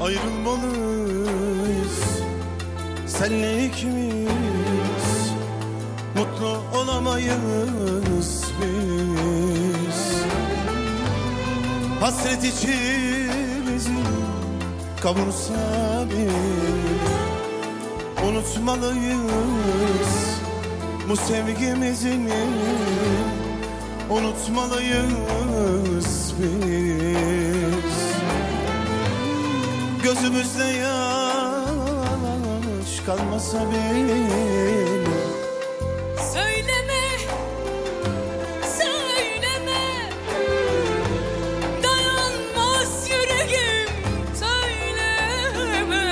ayrılmalıyız. Senle ikimiz. Mutlu olamayız biz. Hasret içimizi kavursa bir Unutmalıyız. Bu sevgimizin Unutmalıyız biz Gözümüzde yaş kalmasa bile. Söyleme, söyleme. Dayanmaz yüreğim söyleme.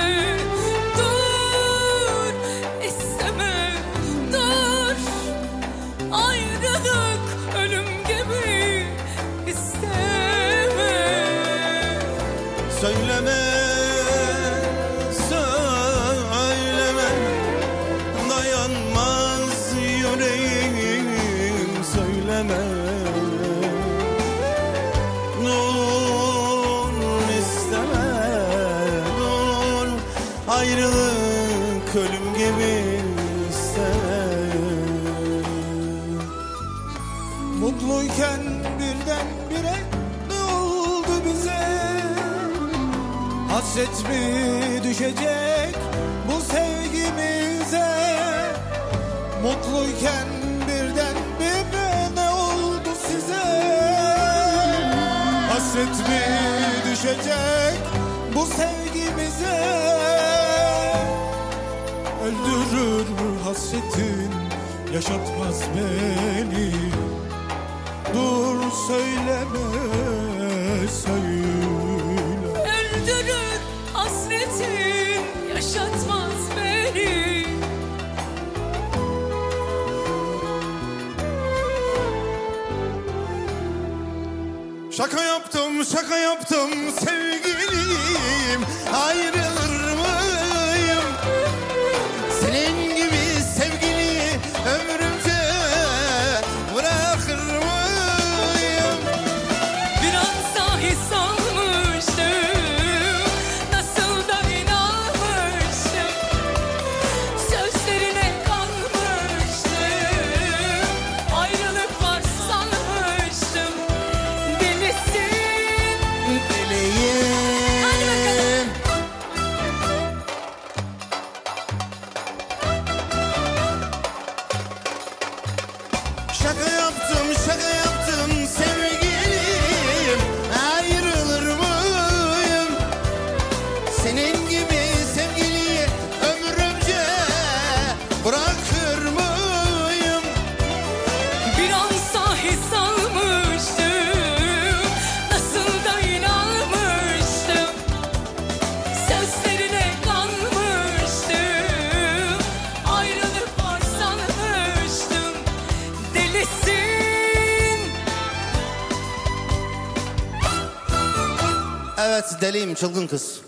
Dur, isteme, dur. Ayrılık ölüm gibi isteme. Söyleme, Dur isteme, Ayrılık ölüm gibi isteme Mutluyken birden bire ne oldu bize? Hasret mi düşecek bu sevgimize? Mutluyken birden bire Hasret mi düşecek bu sevgimize? Öldürür hasretin? Yaşatmaz beni. Dur söyleme söyle Şaka yaptım, şaka yaptım sevgilim. Ayrılır Şaka yaptım, şaka Evet deliyim çılgın kız